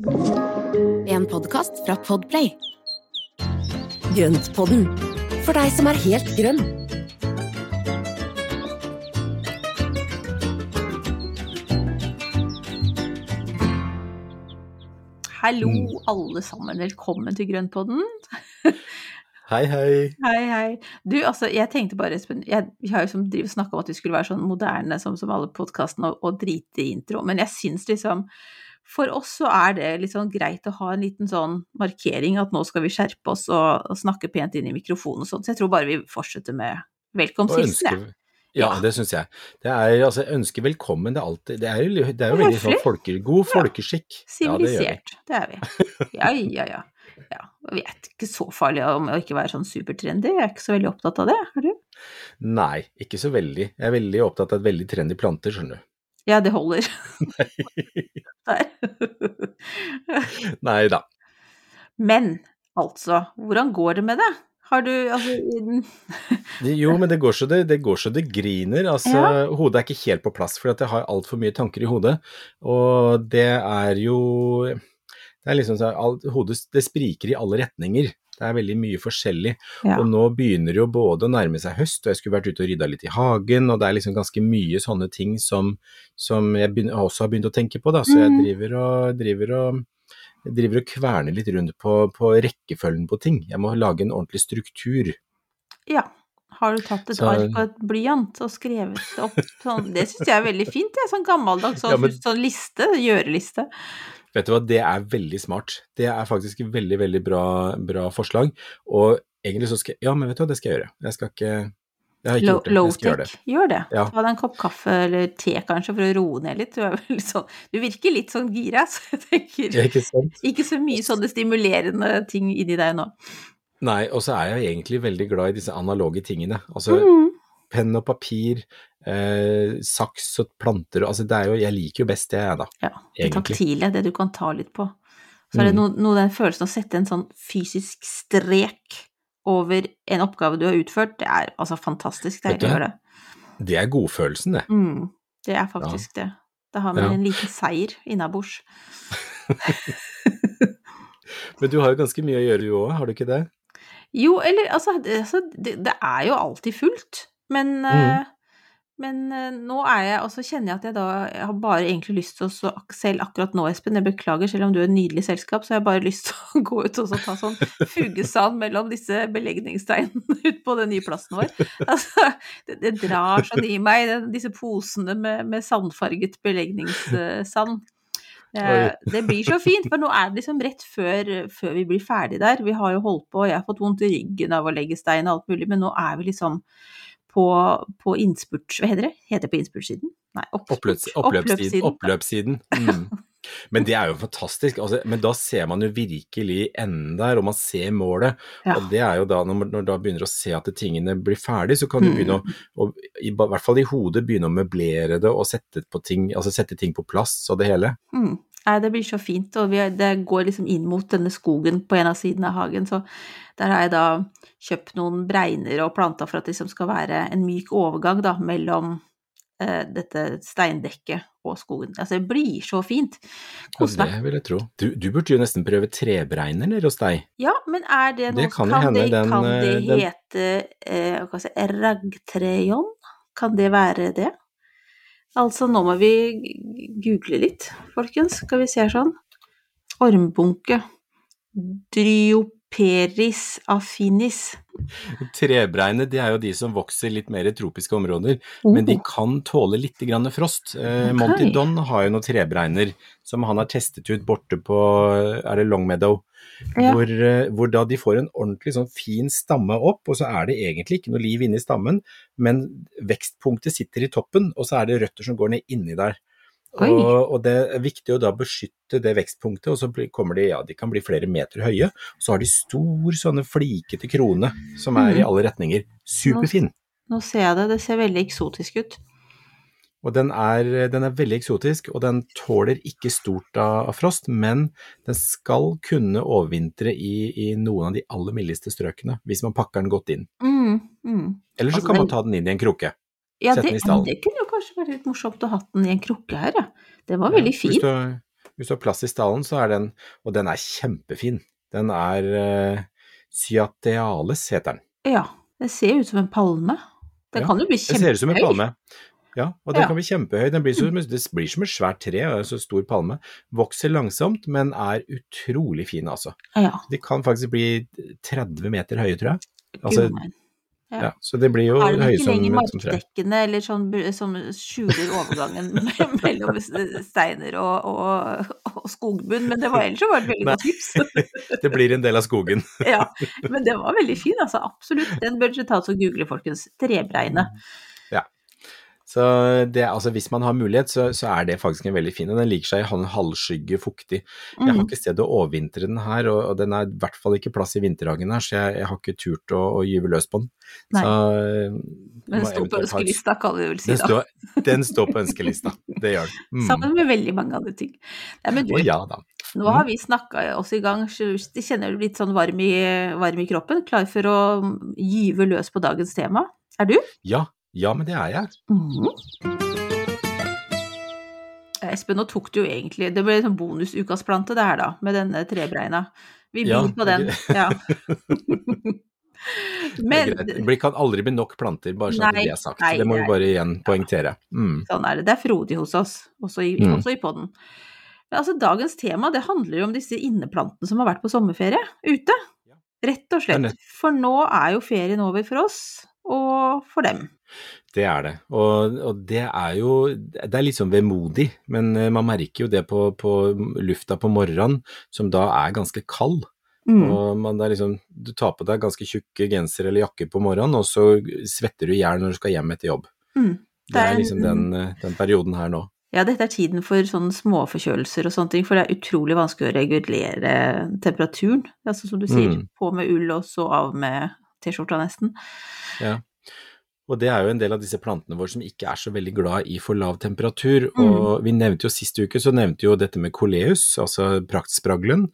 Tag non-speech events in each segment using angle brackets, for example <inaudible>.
En podkast fra Podplay. Grøntpodden, for deg som er helt grønn. Hallo, alle sammen. Velkommen til Grøntpodden. <laughs> Hei, hei. Hei, hei. Du, altså, jeg tenkte bare, Espen jeg, Vi har jo som driver snakka om at vi skulle være sånn moderne som, som alle podkastene og, og drite i intro, men jeg syns liksom For oss så er det litt sånn greit å ha en liten sånn markering at nå skal vi skjerpe oss og, og snakke pent inn i mikrofonen og sånn, så jeg tror bare vi fortsetter med velkomsthilsen, jeg. Ja, Ja. det syns jeg. Det er, altså, ønske velkommen, det er alltid Det er jo, det er jo veldig sånn folke, god folkeskikk. Ja, det. Sivilisert. det er vi. Ja, ja, ja. ja. Vi er ikke så farlig om å ikke være sånn supertrendy, jeg er ikke så veldig opptatt av det, er du? Nei, ikke så veldig. Jeg er veldig opptatt av veldig trendy planter, skjønner du. Ja, det holder. <laughs> Der. Nei da. Men altså, hvordan går det med det? Har du altså <laughs> Jo, men det går så det, det, går så det griner. Altså, hodet er ikke helt på plass, for jeg har altfor mye tanker i hodet. Og det er jo Det er liksom så alt, Hodet det spriker i alle retninger. Det er veldig mye forskjellig. Ja. Og nå begynner jo både å nærme seg høst, og jeg skulle vært ute og rydda litt i hagen, og det er liksom ganske mye sånne ting som, som jeg begynner, også har begynt å tenke på, da. Så jeg Mm. driver og, driver og driver og kverner litt rundt på, på rekkefølgen på ting. Jeg må lage en ordentlig struktur. ja. Har du tatt et Så- ark og et blyant og skrevet det opp sånn Det syns jeg er veldig fint, det. Sånn gammeldags sånn, Ja, men- sånn liste, gjøreliste. Vet du hva, det er veldig smart. Det er faktisk et veldig, veldig bra, bra forslag. Og egentlig så skal jeg Ja, men vet du hva, det skal jeg gjøre. Jeg skal ikke Jeg har ikke gjort det. Jeg skal gjøre det. Gjør det. Ja. Ta deg en kopp kaffe eller te kanskje for å roe ned litt. Du, er vel sånn, du virker litt sånn gira, <laughs> så jeg tenker Ja, ikke? Ikke så mye sånne stimulerende ting inni deg nå. Nei, og så er jeg egentlig veldig glad i disse analoge tingene. Altså Mm. Penn og papir, eh, saks og planter altså det er jo Jeg liker jo best det, jeg, da. Ja, det Egentlig. taktile, det du kan ta litt på. Så er det Mm. noe, noe den følelsen å sette en sånn fysisk strek over en oppgave du har utført, det er altså fantastisk deilig å gjøre. Det er godfølelsen, det. Mm, det er faktisk det. Da har man Ja. en liten seier innabords. <laughs> <laughs> Men du har jo ganske mye å gjøre du òg, har du ikke det? Jo, eller altså det, det er jo alltid fullt, men eh, Men eh, nå er jeg, og så kjenner jeg at jeg da jeg har bare egentlig lyst til å så, Selv akkurat nå, Espen, jeg beklager, selv om du er et nydelig selskap, så har jeg bare lyst til å <laughs> gå ut og så ta sånn fugesand mellom disse belegningssteinene <laughs> ut på den nye plassen vår. Altså, det, det drar sånn i meg, den, disse posene med, med sandfarget belegningssand. <laughs> Eh, Det blir så fint, for nå er det liksom rett før, før vi blir ferdig der. Vi har jo holdt på, jeg har fått vondt i ryggen av å legge stein og alt mulig, men nå er vi liksom på, på innspurt... Hva heter det? Heter det på innspurtsiden? Nei. Oppløps, oppløpssiden. oppløpssiden. Mm. Men det er jo fantastisk. Altså, men da ser man jo virkelig enden der, og man ser målet. Ja. Og det er jo da, når man når da begynner å se at tingene blir ferdig, så kan du Mm. begynne å, å i i, hvert fall i hodet, begynne å møblere det og sette, på ting, altså sette ting på plass og det hele. Mm. Nei, det blir så fint, og vi, det går liksom inn mot denne skogen på en av sidene av hagen, så der har jeg da kjøpt noen bregner og planta for at det liksom skal være en myk overgang da, mellom eh, dette steindekket og skogen. Altså, det blir så fint. Kos meg. det vil jeg tro. Du, du burde jo nesten prøve trebregner nede hos deg. Ja, men er det noe Det kan jo hende det, den, kan det eh, den- hete eh, hva si, raggtrejon? Kan det være det? Altså, nå må vi google litt, folkens. Skal vi se sånn. Ormbunke. Dryoperis affinis. Trebregne de er jo de som vokser litt mer i tropiske områder, men de Oh, kan tåle litt grann frost. Okay. Monty Don har jo noen trebregner som han har testet ut borte på er det Longmeadow, Ja. hvor, eh, hvor da de får en ordentlig sånn fin stamme opp, og så er det egentlig ikke noe liv inni stammen, men vekstpunktet sitter i toppen, og så er det røtter som går ned inni der. Og, og det er viktig å da beskytte det vekstpunktet, og så kommer de, ja, de kan bli flere meter høye. Og så har de stor sånne flikete krone som er i Mhm. alle retninger. Superfin. nå ser jeg det. Det ser veldig eksotisk ut. Og den er, den er veldig eksotisk, og den tåler ikke stort av, frost, men den skal kunne overvintre i, i noen av de aller mildeste strøkene, hvis man pakker den godt inn. Mm, mm. Eller så Altså, kan man ta den inn i en krukke. Ja, Sette det, den i stallen. det kunne jo kanskje vært litt morsomt å ha den i en krukke her, ja. Den var Ja, veldig fin. Hvis du, Hvis du har plass i stallen, så er den Og den er kjempefin. Den er uh, Cyateales, heter den. Ja. Det ser ut som en palme. Det Ja, kan jo bli Det ser ut som en kjempehøy. palme. Ja, og den Ja. kan bli kjempehøy. Den blir så, det blir som et svært tre, og en så stor palme. Vokser langsomt, men er utrolig fin, altså. Ja. De kan faktisk bli 30 meter høye, tror jeg. Altså, Ja. Ja, så det blir jo Er de høye ikke lenger som markdekkende, eller sånn som skjuler overgangen <laughs> mellom steiner og, og, og skogbunn? Men det var ellers jo var det et veldig godt tips. <laughs> Det blir en del av skogen. <laughs> Ja, men det var veldig fin, altså. Absolutt. Den bør dere ta og google, folkens. Trebreine. Så det, altså, hvis man har mulighet, så, så er det faktisk en veldig fin. og Den liker seg i halv- halvskygge, fuktig. Jeg har Mm. ikke sted å overvintre den her, og, og den er i hvert fall ikke plass i vinterhagen her, så jeg, jeg har ikke turt å, å gyve løs på den. Nei. Så, Den står på ønskelista, kan vi vel si Den da. står, den står på ønskelista, det gjør den. Mm. Sammen med veldig mange andre ting. Nei, men du, ja da. nå har vi snakka oss i gang, så jeg kjenner du litt sånn varm i, varm i kroppen, klar for å gyve løs på dagens tema. Er du? Ja, ja, men det er jeg. Mhm. Espen, nå tok du jo egentlig Det ble sånn bonusukasplante det her, da, med denne trebreina. Vi Ja, byr på den. Ja. <laughs> Men. Det kan aldri bli nok planter, bare sånn at det er sagt. nei, det må vi bare igjen poengtere. Mm. sånn er det. Det er frodig hos oss, også i, Mm. også i podden. Men altså, dagens tema det handler jo om disse inneplantene som har vært på sommerferie ute. Rett og slett. For nå er jo ferien over for oss, og for dem. Det er det. Og, og det er jo Det er litt sånn vemodig, men eh, man merker jo det på, på lufta på morgenen, som da er ganske kald. Mm. Og man det er liksom, du tar på deg ganske tjukke genser eller jakker på morgenen, og så svetter du i hjel når du skal hjem etter jobb. Mm. Det er en- liksom den, eh, den perioden her nå. Ja, dette er tiden for sånne småforkjølelser og sånne ting, for det er utrolig vanskelig å regulere temperaturen. Altså som du sier, Mm. på med ull og så av med T-skjorta nesten. Og det er jo en del av disse plantene våre som ikke er så veldig glad i for lav temperatur. Mm. Og vi nevnte jo sist uke, så nevnte jo dette med koleus, altså praktspraglen,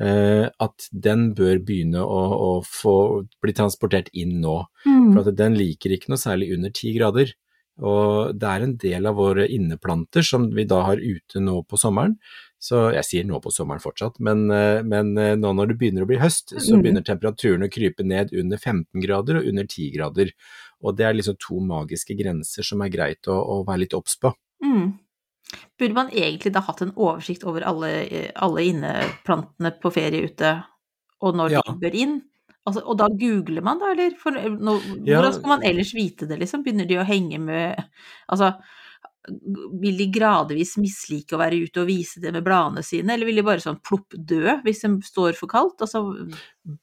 eh, at den bør begynne å, å få bli transportert inn nå. Mm. For at den liker ikke noe særlig under ti grader. Og det er en del av våre inneplanter som vi da har ute nå på sommeren. Så jeg sier nå på sommeren fortsatt, men, eh, men eh, nå når det begynner å bli høst, så Mm. begynner temperaturen å krype ned under 15 grader og under 10 grader. Og det er liksom to magiske grenser som er greit å, å være litt obs på. Mm. Burde man egentlig da hatt en oversikt over alle, alle inneplantene på ferie ute, og når Ja. de bør inn? Altså, og da googler man da, eller? For nå, Ja. hvordan skal man ellers vite det, liksom? Begynner de å henge med Altså, vil de gradvis mislike å være ute og vise det med bladene sine, eller vil de bare sånn plopp dø hvis de står for kaldt? Altså,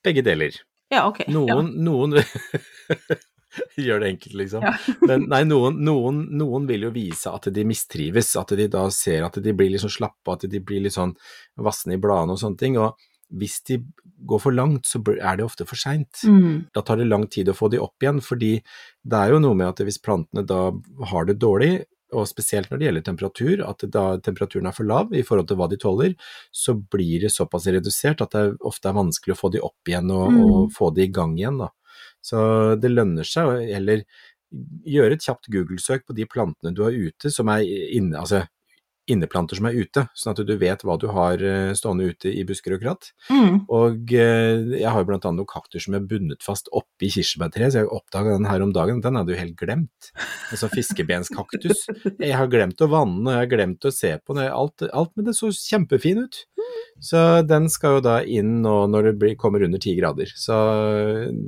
Begge deler. ja, ok. Noen, noen <laughs> gjør det enkelt, liksom. Ja. <laughs> Men nei, noen, noen, noen vil jo vise at de mistrives, at de da ser at de blir litt sånn slappe, at de blir litt sånn vassende i bladene og sånne ting. Og hvis de går for langt, så er det ofte for seint. Mm. Da tar det lang tid å få de opp igjen, fordi det er jo noe med at hvis plantene da har det dårlig, og spesielt når det gjelder temperatur, at da temperaturen er for lav i forhold til hva de tåler, så blir det såpass redusert at det ofte er vanskelig å få de opp igjen og, Mm. og få de i gang igjen. Da. Så det lønner seg å heller gjøre et kjapt Google-søk på de plantene du har ute som er inne, altså inneplanter som er ute, sånn at du vet hva du har eh, stående ute i busker og kratt. Mm. Og eh, jeg har jo blant annet noen kaktus som er bundet fast oppi kirsebærtreet, så jeg oppdaga den her om dagen, den hadde jo helt glemt. Altså fiskebenskaktus. Jeg har glemt å vanne og jeg har glemt å se på den, alt, alt med det så kjempefin ut. Så den skal jo da inn nå når det blir, kommer under ti grader. Så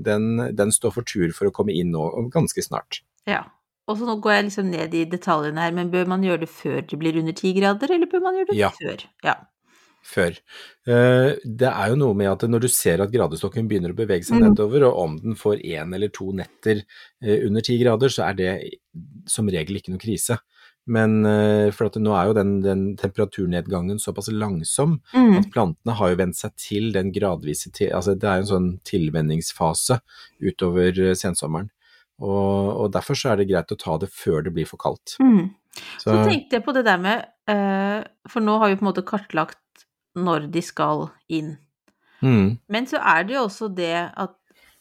den, den står for tur for å komme inn nå ganske snart. Ja. Og så nå går jeg liksom ned i detaljene her, men bør man gjøre det før det blir under ti grader, eller bør man gjøre det Ja. før? Ja. før. Eh, Det er jo noe med at når du ser at gradestokken begynner å bevege seg Mm. nedover, og om den får én eller to netter eh, under ti grader, så er det som regel ikke noe krise. Men eh, for at nå er jo den, den temperaturnedgangen såpass langsom Mm. at plantene har jo vent seg til den gradvise til, altså Det er jo en sånn tilvenningsfase utover sensommeren. Og, og derfor så er det greit å ta det før det blir for kaldt. Mm. Så, Så tenkte jeg på det der med uh, For nå har vi på en måte kartlagt når de skal inn. mm, Men så er det jo også det at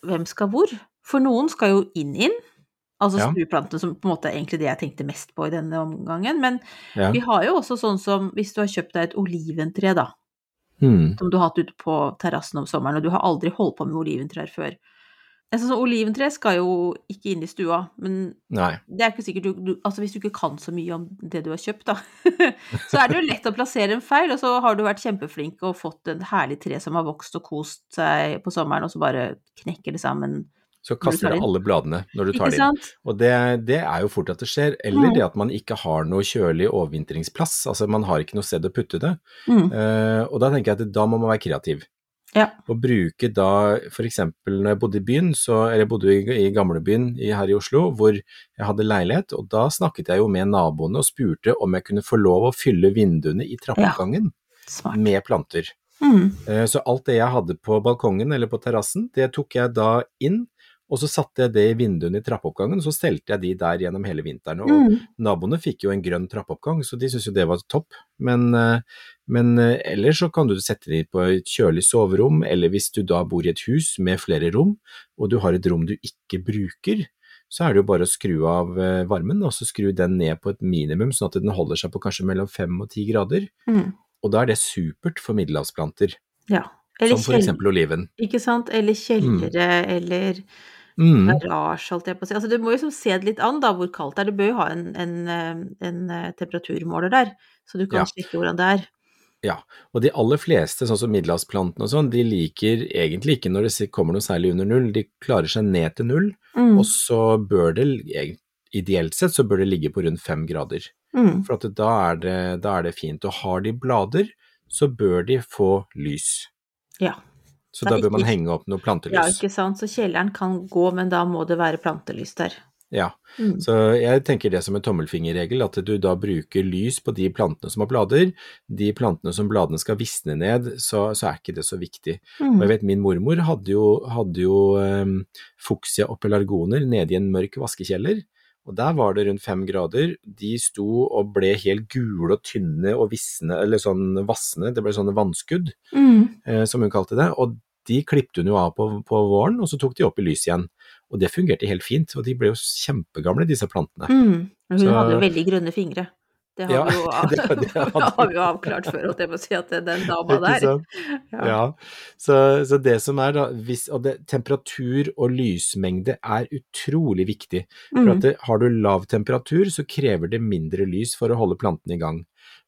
hvem skal hvor? For noen skal jo inn inn, Altså Ja. stueplantene, som på en måte er egentlig det jeg tenkte mest på i denne omgangen. Men Ja. vi har jo også sånn som hvis du har kjøpt deg et oliventre, da, Mm. som du har hatt ute på terrassen om sommeren, og du har aldri holdt på med oliventrær før. En sånn oliventre skal jo ikke inn i stua, men Nei. det er ikke sikkert du, du Altså hvis du ikke kan så mye om det du har kjøpt, da, <laughs> så er det jo lett å plassere en feil, og så har du vært kjempeflink og fått en herlig tre som har vokst og kost seg på sommeren, og så bare knekker det sammen. Så kaster du alle bladene når du tar det inn. Og det, det er jo fort at det skjer. Eller Mm. det at man ikke har noe kjølig overvintringsplass. Altså man har ikke noe sted å putte det. Mm. Uh, og da tenker jeg at da må man være kreativ. Ja. Og bruke da f.eks. når jeg bodde i byen, så, eller jeg bodde i, i gamlebyen her i Oslo, hvor jeg hadde leilighet, og da snakket jeg jo med naboene og spurte om jeg kunne få lov å fylle vinduene i trappeoppgangen ja. med planter. Mm. Eh, Så alt det jeg hadde på balkongen eller på terrassen, det tok jeg da inn, og så satte jeg det i vinduene i trappeoppgangen, og så stelte jeg de der gjennom hele vinteren. Og Mm. naboene fikk jo en grønn trappeoppgang, så de syntes jo det var topp. Men, eh, men eh, ellers så kan du sette de på et kjølig soverom, eller hvis du da bor i et hus med flere rom, og du har et rom du ikke bruker, så er det jo bare å skru av eh, varmen, og så skru den ned på et minimum, sånn at den holder seg på kanskje mellom fem og ti grader. Mm. Og da er det supert for middelhavsplanter, Ja. Eller som for eksempel oliven. Ikke sant? Eller kjellere, eller Mm. garasje, holdt jeg på å si. Altså, du må jo liksom se det litt an, da, hvor kaldt det er. Du bør jo ha en, en, eh, en eh, temperaturmåler der, så du kan Ja. sjekke hvordan det er. Ja, og de aller fleste, sånn som middelhavsplantene og sånn, de liker egentlig ikke når det kommer noe særlig under null, de klarer seg ned til null, Mm. og så bør det, ideelt sett, så bør det ligge på rundt fem grader. Mm. For da, er det, da er det fint. Og har de blader, så bør de få lys. Ja. Så da bør man henge opp noe plantelys. ja, ikke sant. Så kjelleren kan gå, men da må det være plantelys der. Ja, Mm. så jeg tenker det som en tommelfingerregel, at du da bruker lys på de plantene som har blader. De plantene som bladene skal visne ned, så, så er ikke det så viktig. Og jeg Mm. vet min mormor hadde jo, hadde jo um, fuksia og pelargoner nede i en mørk vaskekjeller. Og der var det rundt fem grader. De sto og ble helt gule og tynne og visne, eller sånn vassende. Det ble sånne vannskudd, Mm. eh, som hun kalte det. Og de klippte hun jo av på, på våren, og så tok de opp i lys igjen. Og det fungerte helt fint, og de ble jo kjempegamle, disse plantene. Mm. Hun Så- hadde jo veldig grønne fingre. Det har, Ja, vi, jo, <laughs> det- <laughs> det har vi jo avklart før, holdt jeg på å si, at det er den dama der? Ja. Ja, så, så det som er da, hvis, og det, temperatur og lysmengde er utrolig viktig. For Mm. at det, har du lav temperatur, så krever det mindre lys for å holde plantene i gang.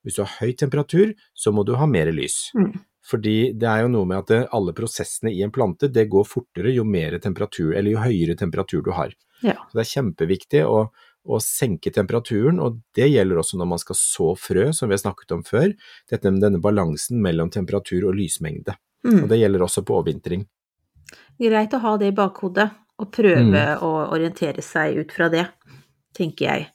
Hvis du har høy temperatur, så må du ha mer lys. Mm. Fordi det er jo noe med at alle prosessene i en plante, det går fortere jo mer temperatur, eller jo høyere temperatur du har. Ja. Så det er kjempeviktig å, å senke temperaturen, og det gjelder også når man skal så frø, som vi har snakket om før. Dette, denne balansen mellom temperatur og lysmengde. Mm. Og det gjelder også på overvintring. Greit å ha det i bakhodet, og prøve Mm. å orientere seg ut fra det, tenker jeg.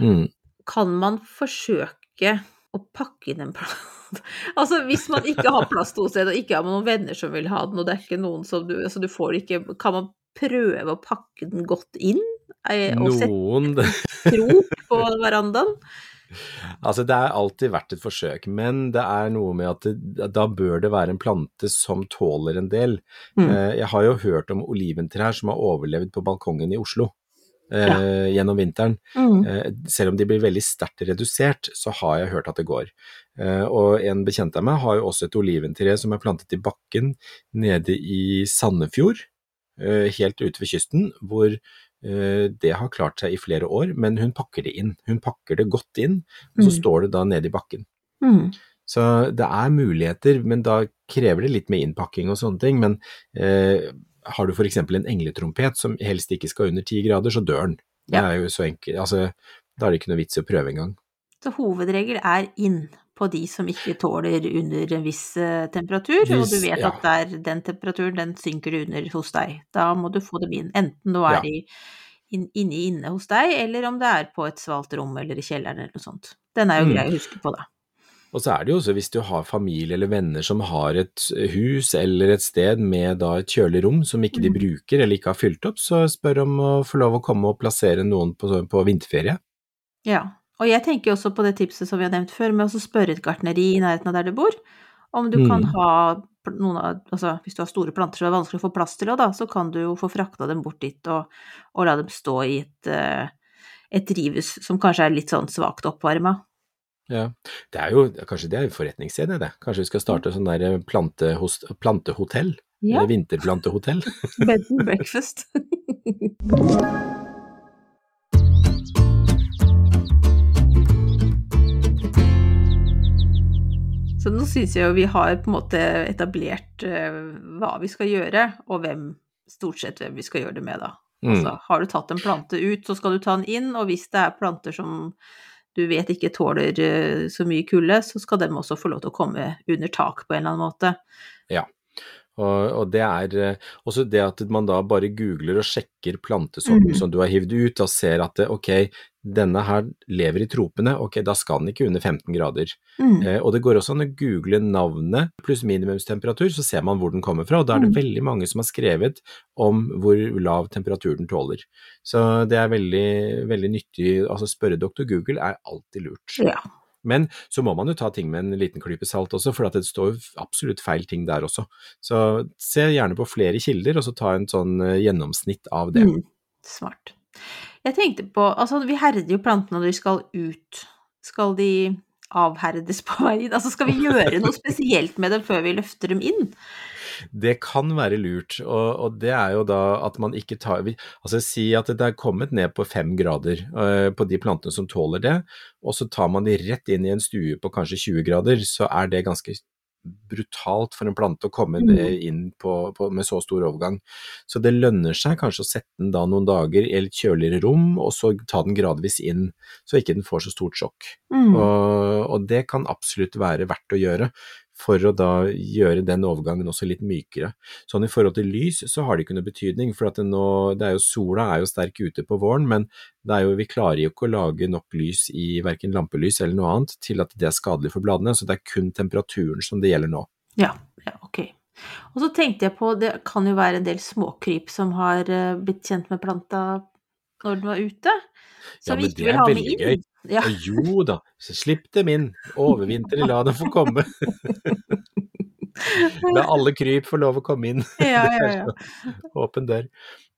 Mm. Kan man forsøke å pakke inn en plante? <laughs> Altså, hvis man ikke har plass to hos og ikke har noen venner som vil ha den, og det er ikke noen som du Altså, du får ikke Kan man prøve å pakke den godt inn? eh, Og Noen krok på verandaen? <laughs> Altså, det er alltid verdt et forsøk, men det er noe med at det, da bør det være en plante som tåler en del. Mm. Eh, Jeg har jo hørt om oliventrær som har overlevd på balkongen i Oslo eh, gjennom vinteren. Mm. Eh, Selv om de blir veldig sterkt redusert, så har jeg hørt at det går. Eh, Og en bekjent av meg har jo også et oliventre som er plantet i bakken nede i Sandefjord, eh, helt ute ved kysten, hvor eh, det har klart seg i flere år, men hun pakker det inn. Hun pakker det godt inn, og så Mm. står det da nede i bakken. Mm. Så det er muligheter, men da krever det litt med innpakking og sånne ting. Men eh, har du f.eks. en engletrompet som helst ikke skal under ti grader, så dør den. Det er jo så enkelt. Altså, da er det ikke noe vits i å prøve engang. Så hovedregel er inn på de som ikke tåler under en viss temperatur, temperatur, og du vet ja. at den temperaturen den synker under hos deg. Da må du få dem inn, enten du er Ja. i, inn, inne inne hos deg, eller om det er på et svalt rom eller i kjelleren eller noe sånt. Den er jo Mm. grei å huske på, da. Og så er det jo også hvis du har familie eller venner som har et hus eller et sted med da et kjølig rom som ikke de Mm. bruker eller ikke har fylt opp, så spør om å få lov å komme og plassere noen på, på vinterferie. Ja. Og jeg tenker også på det tipset som vi har nevnt før, med å spørre et gartneri i nærheten av der du bor, om du kan Mm. ha noen av Altså hvis du har store planter som er vanskelig å få plass til da, så kan du jo få frakta dem bort dit og, og la dem stå i et, eh, et drivhus som kanskje er litt sånn svakt oppvarma. Ja. Det er jo, kanskje det er forretningsidé, det. Kanskje vi skal starte sånn der plantehos, plantehotell? Ja. Eller vinterplantehotell? <laughs> Bed and breakfast. <laughs> Så nå syns jeg jo vi har på en måte etablert eh, hva vi skal gjøre, og hvem, stort sett hvem vi skal gjøre det med, da. Mm. Altså, har du tatt en plante ut, så skal du ta den inn, og hvis det er planter som du vet ikke tåler eh, så mye kulde, så skal de også få lov til å komme under tak på en eller annen måte. Ja. Og, og det er eh, også det at man da bare googler og sjekker plantesorten Mm. som du har hivd ut, og ser at det, ok, denne her lever i tropene, ok, da skal den ikke under 15 grader. Mm. Eh, og det går også an å google navnet pluss minimumstemperatur, så ser man hvor den kommer fra. Og da er det Mm. veldig mange som har skrevet om hvor lav temperatur den tåler. Så det er veldig, veldig nyttig. Altså spørre doktor Google er alltid lurt. Ja. Men så må man jo ta ting med en liten klype salt også, for at det står absolutt feil ting der også. Så se gjerne på flere kilder, og så ta en sånn eh, gjennomsnitt av det. Mm. Smart. Jeg tenkte på Altså, vi herder jo plantene når de skal ut. Skal de avherdes på vei? Altså, skal vi gjøre noe spesielt med dem før vi løfter dem inn? Det kan være lurt, og, og det er jo da at man ikke tar vi- Altså si at det er kommet ned på fem grader uh, på de plantene som tåler det, og så tar man de rett inn i en stue på kanskje 20 grader, så er det ganske brutalt for en plante å komme Mm. inn på, på, med så stor overgang. Så det lønner seg kanskje å sette den da noen dager i et kjøligere rom, og så ta den gradvis inn, så ikke den får så stort sjokk. Mm. Og, og det kan absolutt være verdt å gjøre, for å da gjøre den overgangen også litt mykere. Sånn i forhold til lys, så har det ikke noe betydning, for at det nå, det er jo, sola er jo sterk ute på våren, men det er jo, vi klarer jo ikke å lage nok lys i verken lampelys eller noe annet til at det er skadelig for bladene, så det er kun temperaturen som det gjelder nå. Ja, ja, ok. Og så tenkte jeg på, det kan jo være en del småkryp som har eh, blitt kjent med planta når den var ute, Ja, som vi men ikke vil ha med inn. Ja. Og jo da, så slipp dem inn, Overvinter, la dem få komme. <laughs> La alle kryp få lov å komme inn. Ja, ja, ja. Åpen dør.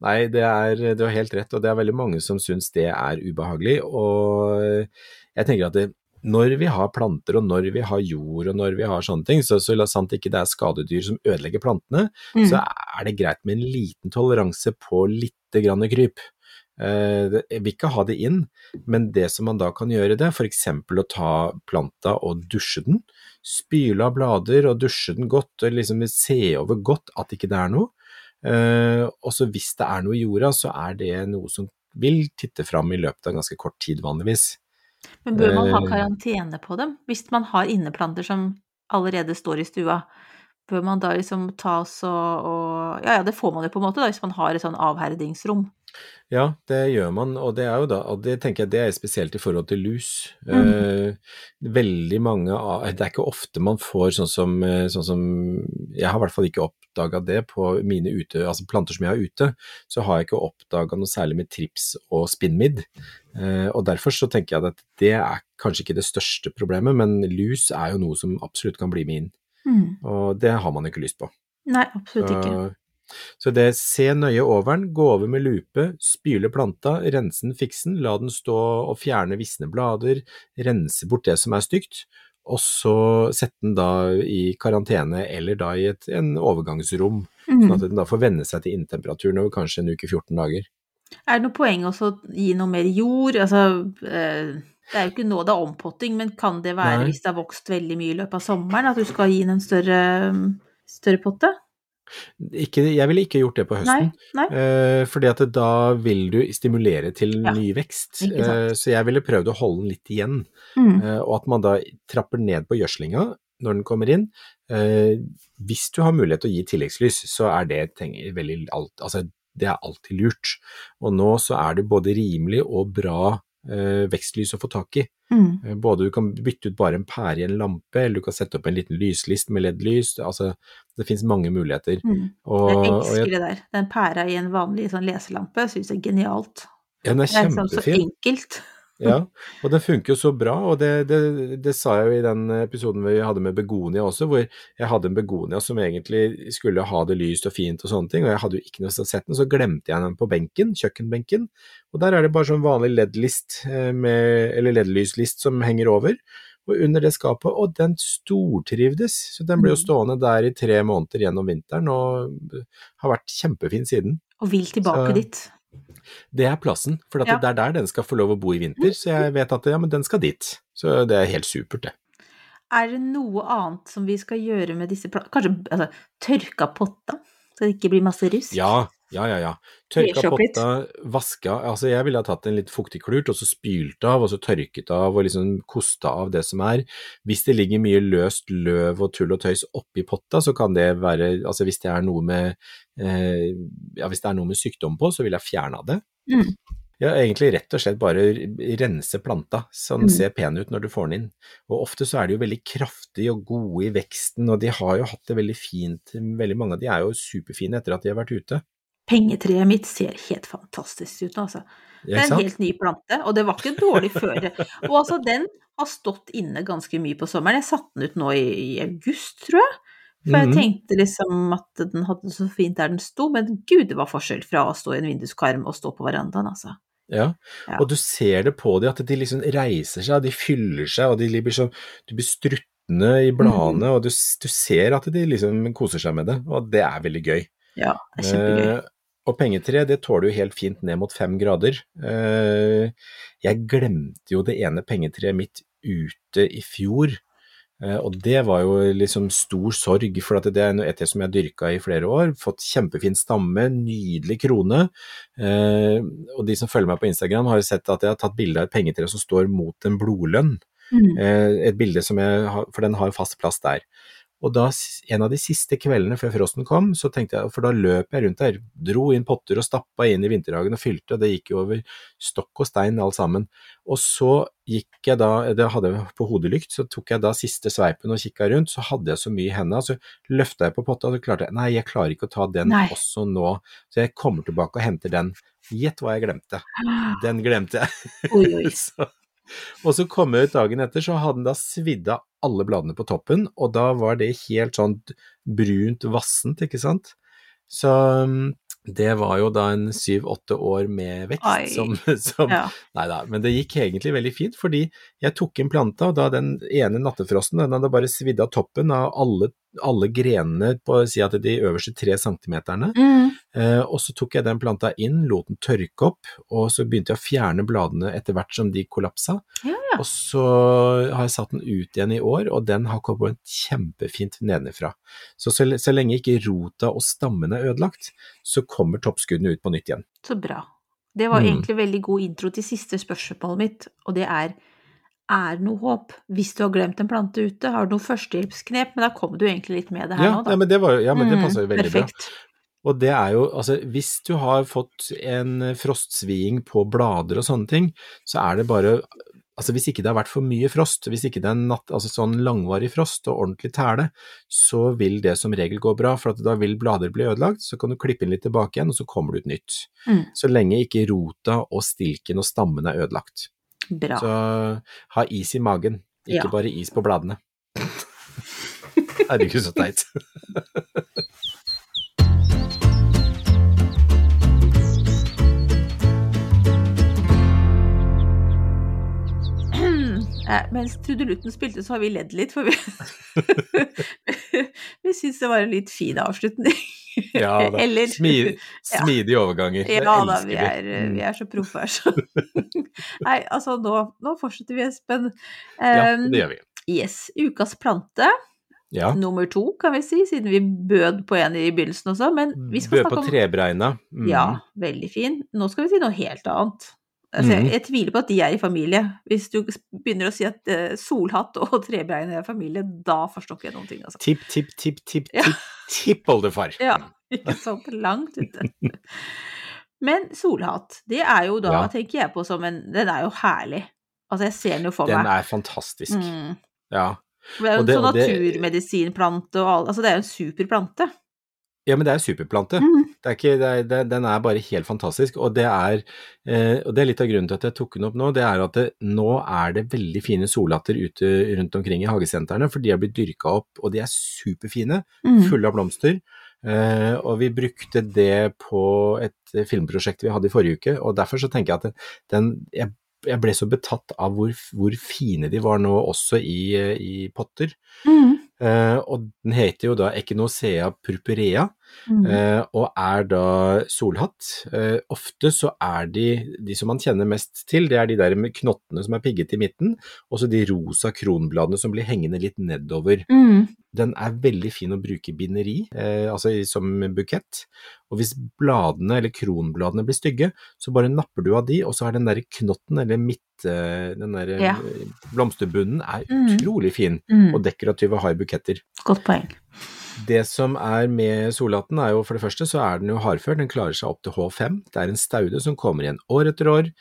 Nei, det er, du har helt rett, og det er veldig mange som syns det er ubehagelig. Og jeg tenker at det, når vi har planter, og når vi har jord, og når vi har sånne ting, så, så la sant ikke det er skadedyr som ødelegger plantene, Mm. så er det greit med en liten toleranse på lite grann kryp. Eh, Jeg vil ikke ha det inn, men det som man da kan gjøre det, eksempel å ta planta og dusje den, spyle av blader og dusje den godt, og liksom se over godt at ikke det er noe. Eh, og så hvis det er noe i jorda, så er det noe som vil titte fram i løpet av ganske kort tid vanligvis. Men bør man ha Eh. karantene på dem? Hvis man har inneplanter som allerede står i stua, bør man da liksom ta oss og, og Ja, ja, det får man jo på en måte da, hvis man har et sånn avherdingsrom. Ja, det gjør man, og det er jo da, og det tenker jeg det er spesielt i forhold til lus. Mm. Eh, veldig mange av, det er ikke ofte man får sånn som, eh, sånn som jeg har i hvert fall ikke oppdaga det på mine ute, altså planter som jeg har ute, så har jeg ikke oppdaga noe særlig med trips og spinnmidd. Eh, og derfor så tenker jeg at det er kanskje ikke det største problemet, men lus er jo noe som absolutt kan bli med inn, Mm. og det har man ikke lyst på. Nei, absolutt ikke. Så, det se nøye over den, gå over med lupe, spyle planta, rense den, fikse den, la den stå og fjerne visne blader, rense bort det som er stygt, og så sette den da i karantene eller da i et en overgangsrom, sånn Mm. at den da får venne seg til innetemperaturen over kanskje en uke 14 dager. Er det noe poeng også å gi noe mer jord? Altså, eh, det er jo ikke nå det er ompotting, men kan det være Nei. hvis det har vokst veldig mye i løpet av sommeren, at du skal gi den en større, større potte? Ikke, jeg ville ikke gjort det på høsten. Nei? Nei? Eh, fordi at da vil du stimulere til Ja, ny vekst. Uh. Så jeg ville prøvd å holde den litt igjen. Mm. uh, og at man da trapper ned på gjødslinga når den kommer inn. Hvis du har mulighet til å gi tilleggslys, så er det tenker, veldig alt, altså, det er alltid lurt. Og nå så er det både rimelig og bra vekstlys å få tak i. Mm. Eh, Både du kan bytte ut bare en pære i en lampe, eller du kan sette opp en liten lyslist med LED-lys. Altså, det finnes mange muligheter. Mm. Og, Jeg og jeg, det der. Den pæra i en vanlig sånn leselampe syns jeg er genialt. ja, den er Det er sånn så enkelt. Ja, og det funker jo så bra, og det, det, det, sa jeg jo i den episoden vi hadde med begonia også, hvor jeg hadde en begonia som egentlig skulle ha det lyst og fint og sånne ting, og jeg hadde jo ikke noe sett den, så glemte jeg den på benken, kjøkkenbenken, og der er det bare sånn vanlig LED-list, eh, eller LED-lyslist som henger over, og under det skapet, og den stortrivdes, så den ble jo mm. stående der i tre måneder gjennom vinteren, og har vært kjempefin siden. Og vil tilbake så, dit. Det er plassen, for ja. det er der den skal få lov å bo i vinter. Så jeg vet at ja, men den skal dit. Så det er helt supert, det. Er det noe annet som vi skal gjøre med disse Kanskje altså, tørka potta, så det ikke blir masse rusk? Ja, ja, ja. ja. Tørka potta, vaska Altså, jeg ville ha tatt en litt fuktig klurt, og så spylt av, og så tørket av, og liksom kosta av det som er. Hvis det ligger mye løst løv og tull og tøys oppi potta, så kan det være Altså, hvis det er noe med eh, Ja, er noe med sykdom på, så vil jeg fjerne av det. Mm. Ja, egentlig rett og slett bare rense planta, så den mm. ser pen ut når du får den inn. Og ofte så er de jo veldig kraftige og gode i veksten, og de har jo hatt det veldig fint. Veldig mange av de er jo superfine etter at de har vært ute. Pengetreet mitt ser helt fantastisk ut, altså. Det er en helt ny plante, og det var ikke dårlig før. Og altså, den har stått inne ganske mye på sommeren. Jeg satte den ut nå i, i august, tror jeg. For jeg mhm. tenkte liksom at den hadde det så fint der den sto, men gud, det var forskjell fra å stå i en vinduskarm og stå på verandaen, altså. Ja. ja. og du ser det på dem at de liksom reiser seg, de fyller seg, og de blir sånn Du blir struttende i bladene, mm. og du, du, ser at de liksom koser seg med det, og det er veldig gøy. Ja, det er kjempegøy. Eh, og pengetre det tåler jo helt fint ned mot fem grader. Eh, jeg glemte jo det ene pengetreet mitt ute i fjor. Eh, og det var jo liksom stor sorg, for det er et som jeg dyrka i flere år. Fått kjempefin stamme, nydelig krone. Eh, og de som følger meg på Instagram har jo sett at jeg har tatt bilde av et pengetre som står mot en blodlønn. Mm. Et bilde som jeg har, for den har fast plass der. Og da, en av de siste kveldene før frosten kom, så tenkte jeg, for da løp jeg rundt der, dro inn potter og stappa inn i vinterhagen og fylte, og det gikk jo over stokk og stein alt sammen. Og så gikk jeg da, det hadde jeg på hodelykt, så tok jeg da siste sveipen og kikka rundt, så hadde jeg så mye i hendene, så løfta jeg på potta, og så klarte jeg, nei, jeg klarer ikke å ta den nei. også nå, så jeg kommer tilbake og henter den. Gjett hva jeg glemte. Den glemte jeg. Oi, oi. <laughs> så, og så kom jeg ut dagen etter, så hadde den da svidd av alle bladene på toppen, og da var det helt sånn brunt vassent, ikke sant. Så um, det var jo da en syv-åtte år med vekst som, <laughs> som ja. Nei da, men det gikk egentlig veldig fint, fordi jeg tok inn planta, og da den ene nattefrosten, den hadde bare svidd av toppen av alle, alle grenene på si at de øverste tre centimeterne. Mm. Eh, og så tok jeg den planta inn, lot den tørke opp, og så begynte jeg å fjerne bladene etter hvert som de kollapsa. Ja. Og så har jeg satt den ut igjen i år, og den har kommet kjempefint nedenfra. Så, så så lenge ikke rota og stammen er ødelagt, så kommer toppskuddene ut på nytt igjen. Så bra. Det var mm. egentlig veldig god intro til siste spørsmålet mitt, og det er er noe håp hvis du har glemt en plante ute? Har du noe førstehjelpsknep? Men da kom du egentlig litt med det her ja, nå, da. Ja, men det, var, ja, men det mm, passer jo veldig perfekt. bra. Og det er jo, altså hvis du har fått en frostsviing på blader og sånne ting, så er det bare Altså hvis ikke det har vært for mye frost, hvis ikke det er natt, altså sånn langvarig frost og ordentlig tæle, så vil det som regel gå bra, for da vil blader bli ødelagt, så kan du klippe inn litt tilbake igjen, og så kommer det ut nytt. Mm. Så lenge ikke rota og stilken og stammen er ødelagt. Bra. Så ha is i magen, ikke ja. bare is på bladene. Herregud, så teit. <clears throat> Eh, mens trudelutten spilte, så har vi ledd litt, for vi, <laughs> vi syns det var en litt fin avslutning. Ja <laughs> da. Eller, smidige, smidige ja. overganger. Det ja da, vi er, mm. vi er, så proffe her, så <laughs> Nei, altså nå, nå fortsetter vi, Espen. Um, ja, det gjør vi. Yes. Ukas plante. Ja. Nummer to, kan vi si, siden vi bød på en i begynnelsen også. Men vi skal bød snakke om Bød på trebreina. Mm. Ja, veldig fin. Nå skal vi si noe helt annet. Altså, jeg, mm. jeg, tviler på at de er i familie. Hvis du begynner å si at uh, solhatt og <laughs> trebein er familie, da forstår ikke jeg noen ting. Altså. Tipp, tipp, tipp, tipp, ja. tipp, tippoldefar. ja, ikke sant. Langt ute. Men solhatt, det er jo da, ja. tenker jeg på som en Den er jo herlig. Altså, jeg ser den jo for den meg. Den er fantastisk. Mm. Ja. Det er jo en sånn naturmedisinplante og all Altså, det er jo en super plante. Ja, men det er en superplante. Mm. Det er ikke, er, det, den er bare helt fantastisk, og det er, eh, og det er litt av grunnen til at jeg tok den opp nå. Det er at det, nå er det veldig fine sollatter ute rundt omkring i hagesentrene, for de har blitt dyrka opp, og de er superfine, Mm. fulle av blomster. Eh, og vi brukte det på et filmprosjekt vi hadde i forrige uke, og derfor så tenker jeg at den, jeg, jeg ble så betatt av hvor, hvor fine de var nå også i, i potter. Mm. Eh, og den heter jo da Echinocea purpurea, Mm. eh, og er da solhatt. Eh, ofte så er de, de som man kjenner mest til, det er de der med knottene som er pigget i midten, og så de rosa kronbladene som blir hengende litt nedover. Mm. Den er veldig fin å bruke i binderi, eh, altså som bukett. Og hvis bladene eller kronbladene blir stygge, så bare napper du av de, og så er den der knotten eller midt, eh, den der Ja. eh, blomsterbunnen er Mm. utrolig fin Mm. og dekorativ og har buketter. Godt poeng. Det som er med solhatten er jo for det første så er den jo hardfør, den klarer seg opp til H5. Det er en staude som kommer igjen år etter år.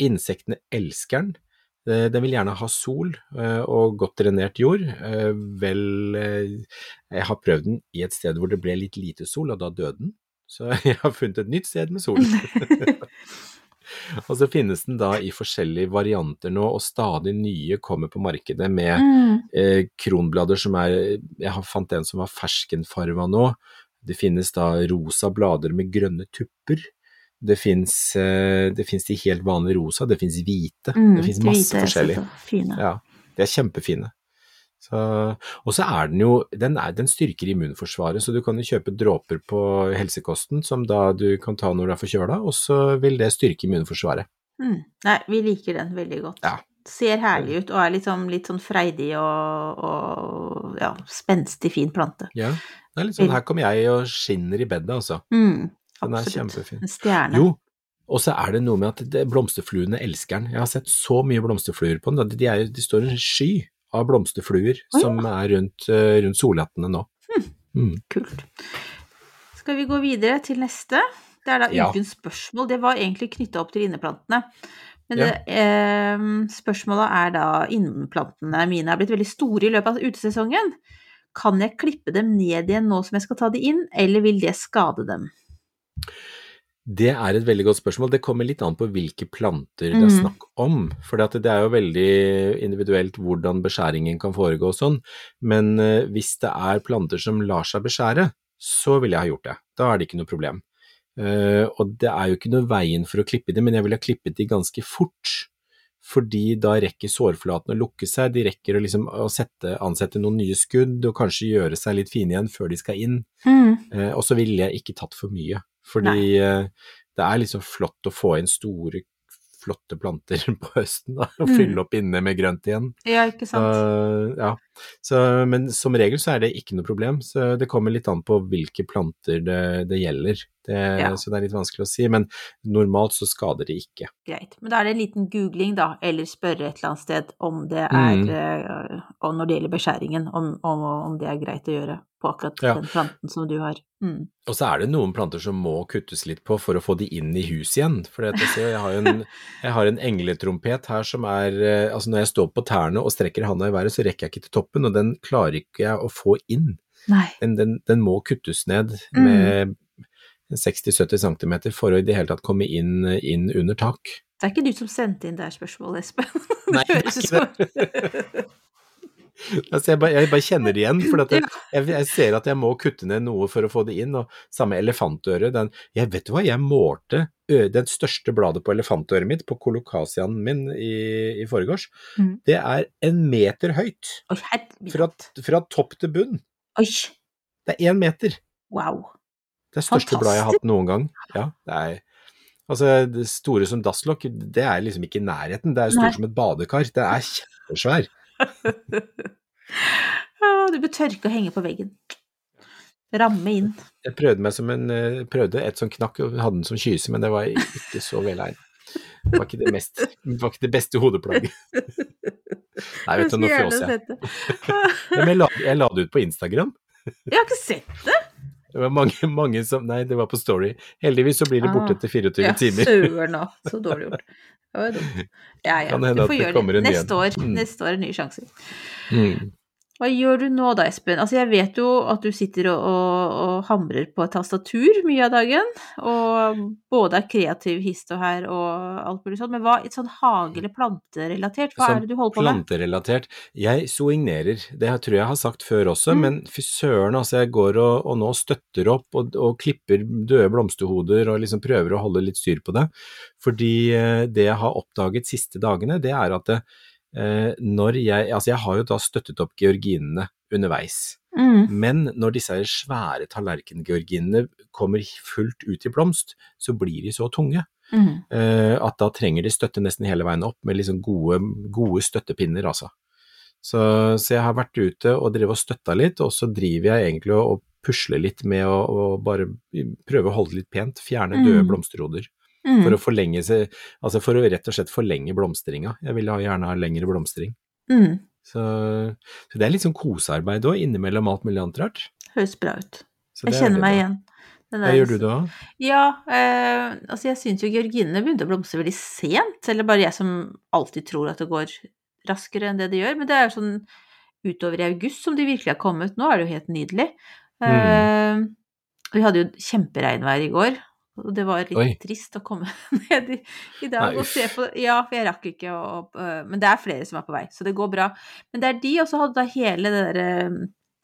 Insektene elsker den. Eh, Den vil gjerne ha sol eh, og godt drenert jord. Eh, Vel, jeg har prøvd den i et sted hvor det ble litt lite sol, og da døde den. Så <laughs> jeg har funnet et nytt sted med sol. <laughs> Og så finnes den da i forskjellige varianter nå, og stadig nye kommer på markedet med Mm. eh, kronblader som er Jeg har fant en som var ferskenfarva nå. Det finnes da rosa blader med grønne tupper. Det fins eh, de helt vanlige rosa, det fins hvite. Mm. det fins masse hvite, forskjellig. Fine. Ja, de er kjempefine. Så, og så er den jo den, er, den styrker immunforsvaret, så du kan jo kjøpe dråper på helsekosten som da du kan ta når du er forkjøla, og så vil det styrke immunforsvaret. Mm. Nei, vi liker den veldig godt. Ja. Ser herlig ut og er sånn, litt sånn freidig og, og ja, spenstig, fin plante. Ja, det er litt sånn her kommer jeg og skinner i bedet, altså. Mm. Den er kjempefin. En stjerne. Jo, og så er det noe med at blomsterfluene elsker den. Jeg har sett så mye blomsterfluer på den. De, er, de står en sky av blomsterfluer oh, ja. som er rundt, eh, rundt solhattene nå. Mm. Kult. Skal vi gå videre til neste? Det er da Ja. ukens spørsmål. Det var egentlig knytta opp til inneplantene. Men Ja. det, eh, spørsmålet er da innplantene mine er blitt veldig store i løpet av utesesongen. Kan jeg klippe dem ned igjen nå som jeg skal ta de inn, eller vil det skade dem? Det er et veldig godt spørsmål. Det kommer litt an på hvilke planter det er Mm. snakk om. For det er jo veldig individuelt hvordan beskjæringen kan foregå og sånn. Men eh, hvis det er planter som lar seg beskjære, så ville jeg ha gjort det. Da er det ikke noe problem. Eh, og det er jo ikke noe veien for å klippe de, men jeg ville ha klippet de ganske fort. Fordi da rekker sårflaten å lukke seg, de rekker å, liksom, å sette, ansette noen nye skudd og kanskje gjøre seg litt fine igjen før de skal inn. Eh, og så ville jeg ikke tatt for mye, fordi uh, det er liksom flott å få inn store, flotte planter <laughs> på høsten da, og Mm. fylle opp inne med grønt igjen. Ja, ikke sant? Uh, ja. så, men som regel så er det ikke noe problem, så det kommer litt an på hvilke planter det, det gjelder. Det, Ja. Så det er litt vanskelig å si, men normalt så skader det ikke. Greit. Men da er det en liten googling, da, eller spørre et eller annet sted om det er Mm. eh, Og når det gjelder beskjæringen, om, om, om det er greit å gjøre på akkurat Ja. den planten som du har. Mm. Og så er det noen planter som må kuttes litt på for å få de inn i hus igjen. For jeg, jeg, har en, <laughs> jeg har en engletrompet her som er eh, Altså når jeg står på tærne og strekker handa i været, så rekker jeg ikke til toppen, og den klarer ikke jeg å få inn. Den, den, den må kuttes ned Mm. Med 60-70 cm for å i det hele tatt komme inn, inn under tak. Det er ikke du som sendte inn det her spørsmålet, Espen. <laughs> Nei, det høres ut som <laughs> Altså jeg, bare, jeg bare kjenner det igjen, for jeg, jeg ser at jeg må kutte ned noe for å få det inn. Og samme elefantøret. Den, jeg vet du hva, jeg målte den største bladet på elefantøret mitt, på kolokasianen min i, i forgårs. Mm. Det er en meter høyt. Fra, fra topp til bunn. Oi, Det er én meter. wow. Det største bladet jeg har hatt noen gang. Ja, det er Altså, det store som dasslokk, det er liksom ikke i nærheten. Det er Nei. stort som et badekar. Det er kjempesvær. <laughs> Ah, Du bør tørke og henge på veggen. Ramme inn. Jeg prøvde meg som en eh, prøvde et som knakk og hadde den som kyse, men det var ikke så velegnet. Det var ikke det, mest, det var ikke det beste hodeplagget. Nei, vet du, nå fjåser jeg. Jeg la det ut på Instagram. Jeg har ikke sett det! Det var mange, <laughs> mange som Nei, det var på Story. Heldigvis så blir det borte Ah. etter 24 Ja, timer. søren òg. Så dårlig gjort. Det var dumt. Ja, ja. Kan hende at det gjøre kommer en ny Neste år. Mm. Neste år er nye sjanser. Mm. Hva gjør du nå da, Espen? Altså, jeg vet jo at du sitter og, og, og hamrer på et tastatur mye av dagen, og både er kreativ hist og her og alt mulig sånt, men hva sånn hage- eller planterelatert, hva er det du holder på med? Planterelatert. Jeg soignerer, det tror jeg jeg har sagt før også, Mm. men fy søren, altså jeg går og, og nå støtter opp og, og klipper døde blomsterhoder og liksom prøver å holde litt styr på det. Fordi eh, det jeg har oppdaget siste dagene, det er at det, eh, når jeg, altså jeg har jo da støttet opp georginene underveis. Mm. Men når disse svære tallerkengeorginene kommer fullt ut i blomst, så blir de så tunge Mm. eh, at da trenger de støtte nesten hele veien opp med liksom gode, gode støttepinner, altså. Så, så jeg har vært ute og drevet og støtta litt, og så driver jeg egentlig og, og pusler litt med å, å bare prøve å holde det litt pent, fjerne døde Mm. blomsterhoder. Mm. For å forlenge seg, altså for å rett og slett forlenge blomstringa. Jeg vil gjerne ha lengre blomstring. Mm. Så, så det er litt sånn kosearbeid òg, innimellom alt mulig annet rart. Høres bra ut. Jeg er kjenner meg da. igjen. Hva gjør du da? Ja, eh, altså jeg syns jo georginene begynte å blomstre veldig sent, eller bare jeg som alltid tror at det går raskere enn det det gjør, men det er jo sånn utover i august som de virkelig har kommet. Nå er det jo helt nydelig. Eh, vi hadde jo kjemperegnvær i går, og det var litt Oi. trist å komme <laughs> ned i, i dag Nei, og se på det. Ja, for jeg rakk ikke å Men det er flere som er på vei, så det går bra. Men det er de, og så hadde da hele det derre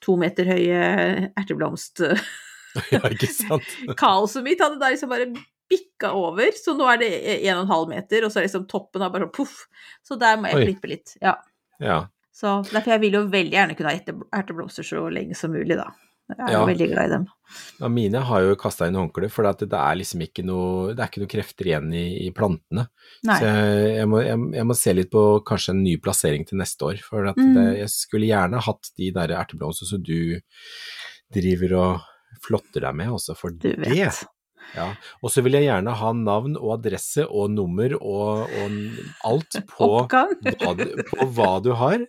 to meter høye erteblomst... <laughs> ja, ikke sant? <laughs> Kaoset mitt hadde da liksom bare bikka over, så nå er det 1,5 meter, og så er liksom toppen av bare sånn poff. Så der må jeg Oi. klippe litt. Ja. Ja. Så derfor jeg vil jo veldig gjerne kunne ha erteblomster så lenge som mulig, da. Jeg er Ja. veldig glad i dem. Ja, mine har jo kasta inn håndkle, for det er liksom ikke noe, det er ikke noe krefter igjen i, i plantene. Nei. Så jeg, jeg, må, jeg, jeg må se litt på kanskje en ny plassering til neste år. For at Mm. det, jeg skulle gjerne hatt de der erteblomstene som du driver og flotter deg med, også for det. Ja. Og så vil jeg gjerne ha navn og adresse og nummer og, og alt <laughs> på hva, du, på hva du har.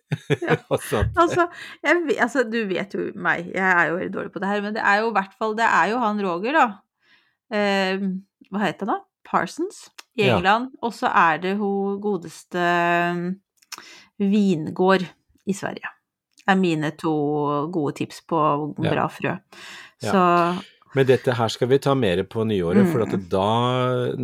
altså, <laughs> Altså, jeg, altså, du vet jo meg, jeg er jo veldig dårlig på det her, men det er jo i hvert fall Det er jo han Roger, da. Eh, hva heter han da? Parsons i Ja. England. Og så er det hun godeste eh, Vingård i Sverige. Det er mine to gode tips på bra frø. Ja. Så Men dette her skal vi ta mer på nyåret, for at Mm. da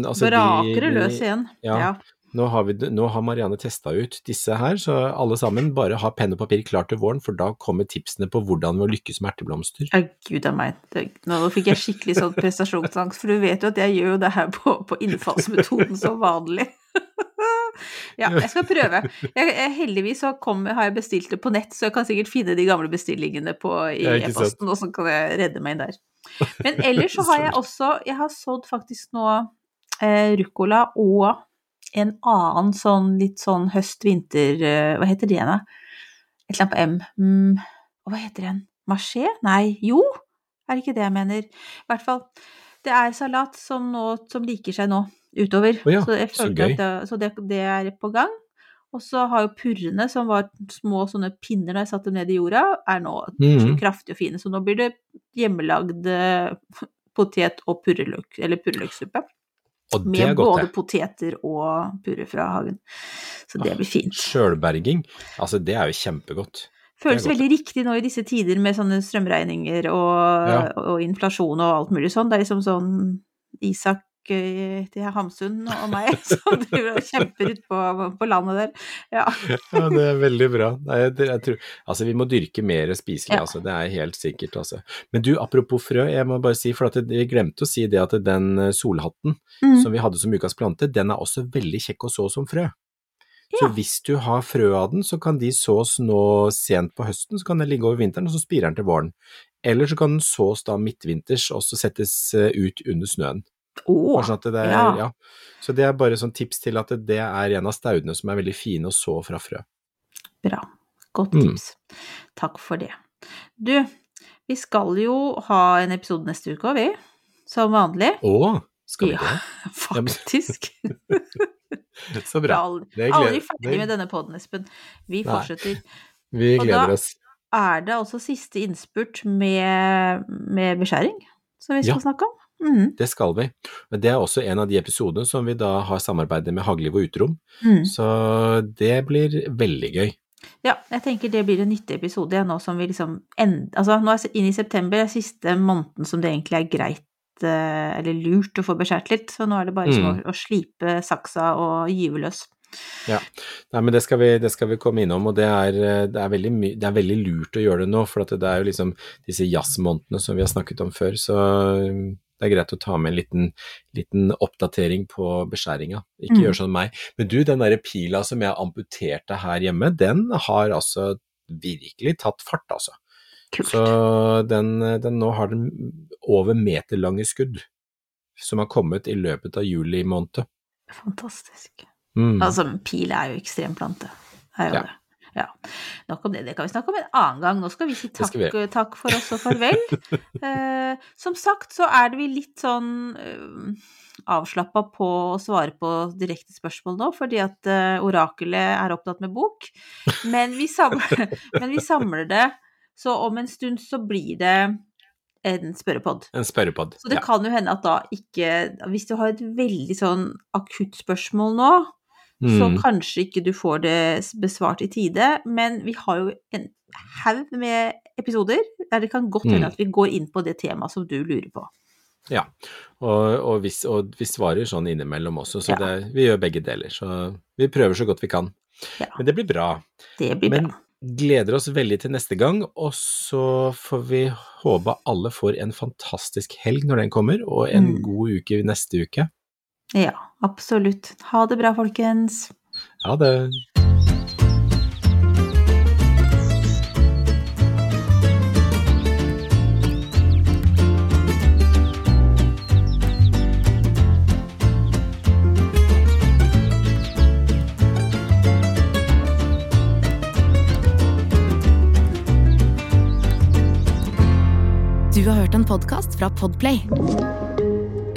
altså braker det løs igjen. Ja. Ja. Nå har, vi, nå har Marianne testa ut disse her, så alle sammen bare ha penn og papir klart til våren, for da kommer tipsene på hvordan vi lykkes med erteblomster. Å, gud a meg. Nå fikk jeg skikkelig sånn prestasjonsangst, for du vet jo at jeg gjør jo det her på, på innfallsmetoden som vanlig. Ja, jeg skal prøve. Jeg, jeg, heldigvis så kom, har jeg bestilt det på nett, så jeg kan sikkert finne de gamle bestillingene på, i e-posten, og så kan jeg redde meg inn der. Men <laughs> ellers så har jeg også Jeg har sådd faktisk nå eh, ruccola og en annen sånn litt sånn høst-vinter eh, Hva heter det igjen, da? Et eller annet på M. Mm, hva heter den? Maché? Nei, jo, er det ikke det jeg mener? I hvert fall. Det er salat som, nå, som liker seg nå utover. Oh ja, så jeg så følte gøy. at det, så det, det er på gang. Og så har jo purrene, som var små sånne pinner da jeg satte dem ned i jorda, er nå mm. kraftige og fine. Så nå blir det hjemmelagd eh, potet- og purreløk, eller purreløksuppe. Og det Med godt, både poteter og purre fra hagen. Så det blir fint. Sjølberging, altså det er jo kjempegodt. Føles veldig riktig nå i disse tider med sånne strømregninger og, Ja. og inflasjon og alt mulig sånn. Det er liksom sånn Isak eh, til Hamsun og meg <laughs> som driver og kjemper ute på, på landet der. Ja. Ja, det er veldig bra. Nei, jeg tror, altså, vi må dyrke mer spiselig, Ja. altså. Det er helt sikkert, altså. Men du, apropos frø, jeg må bare si, for vi glemte å si det at den eh, solhatten Mm. som vi hadde som ukas plante, den er også veldig kjekk å så som frø. Så Ja. hvis du har frø av den, så kan de sås nå sent på høsten, så kan den ligge over vinteren, og så spirer den til våren. Eller så kan den sås da midtvinters, og så settes eh, ut under snøen. Bare sånn det ja. ja. Så det er bare sånn tips til at det er en av staudene som er veldig fine å så fra frø. bra. Godt Mm. tips. Takk for det. Du, vi skal jo ha en episode neste uke òg, vi. Som vanlig. Å, skal vi Ja, det? <laughs> faktisk. <laughs> Så Vi er bra. aldri, ferdig med denne podden, Espen. Vi Nei. fortsetter. Vi Og gleder da- oss. er det altså siste innspurt med, med beskjæring som vi skal Ja. snakke om. Mhm. Det skal vi. Men det er også en av de episodene som vi da har samarbeidet med Hagliv og Uterom, Mm. så det blir veldig gøy. Ja, jeg tenker det blir en nyttig episode, nå som vi liksom end... Altså, nå er inn i september, er siste måneden som det egentlig er greit eh, eller lurt å få beskjært litt, så nå er det bare liksom Mm. å, å slipe saksa og gyve løs. Ja, Nei, men det skal, vi, det skal vi komme innom, og det er, det er, veldig, det er veldig lurt å gjøre det nå. For at det er jo liksom disse jazzmånedene som vi har snakket om før, så det er greit å ta med en liten, liten oppdatering på beskjæringa. Ikke Mm. gjør sånn meg. Men du, den derre pila som jeg amputerte her hjemme, den har altså virkelig tatt fart, altså. Kult. Så den, den nå har den over meterlange skudd som har kommet i løpet av juli måned. Fantastisk. Mm. Altså, pil er jo ekstremplante. Er jo Ja. det. Ja. Nok om det, det kan vi snakke om en annen gang. Nå skal vi si takk, vi. takk for oss og farvel. <laughs> eh, som sagt så er det vi litt sånn eh, avslappa på å svare på direkte spørsmål nå, fordi at eh, orakelet er opptatt med bok. Men vi, samler, <laughs> <laughs> men vi samler det, så om en stund så blir det en spørrepod. En spørrepod. Så det ja. kan jo hende at da ikke Hvis du har et veldig sånn akutt spørsmål nå, så Mm. kanskje ikke du får det besvart i tide, men vi har jo en haug med episoder der det kan godt hende Mm. at vi går inn på det temaet som du lurer på. Ja, og, og, vi, og vi svarer sånn innimellom også, så Ja. det, vi gjør begge deler. Så vi prøver så godt vi kan. Ja. Men det blir bra. Det blir Men bra. gleder oss veldig til neste gang, og så får vi håpe alle får en fantastisk helg når den kommer, og en Mm. god uke neste uke. Ja, absolutt. Ha det bra, folkens. Ha det. Du har hørt en podkast fra Podplay.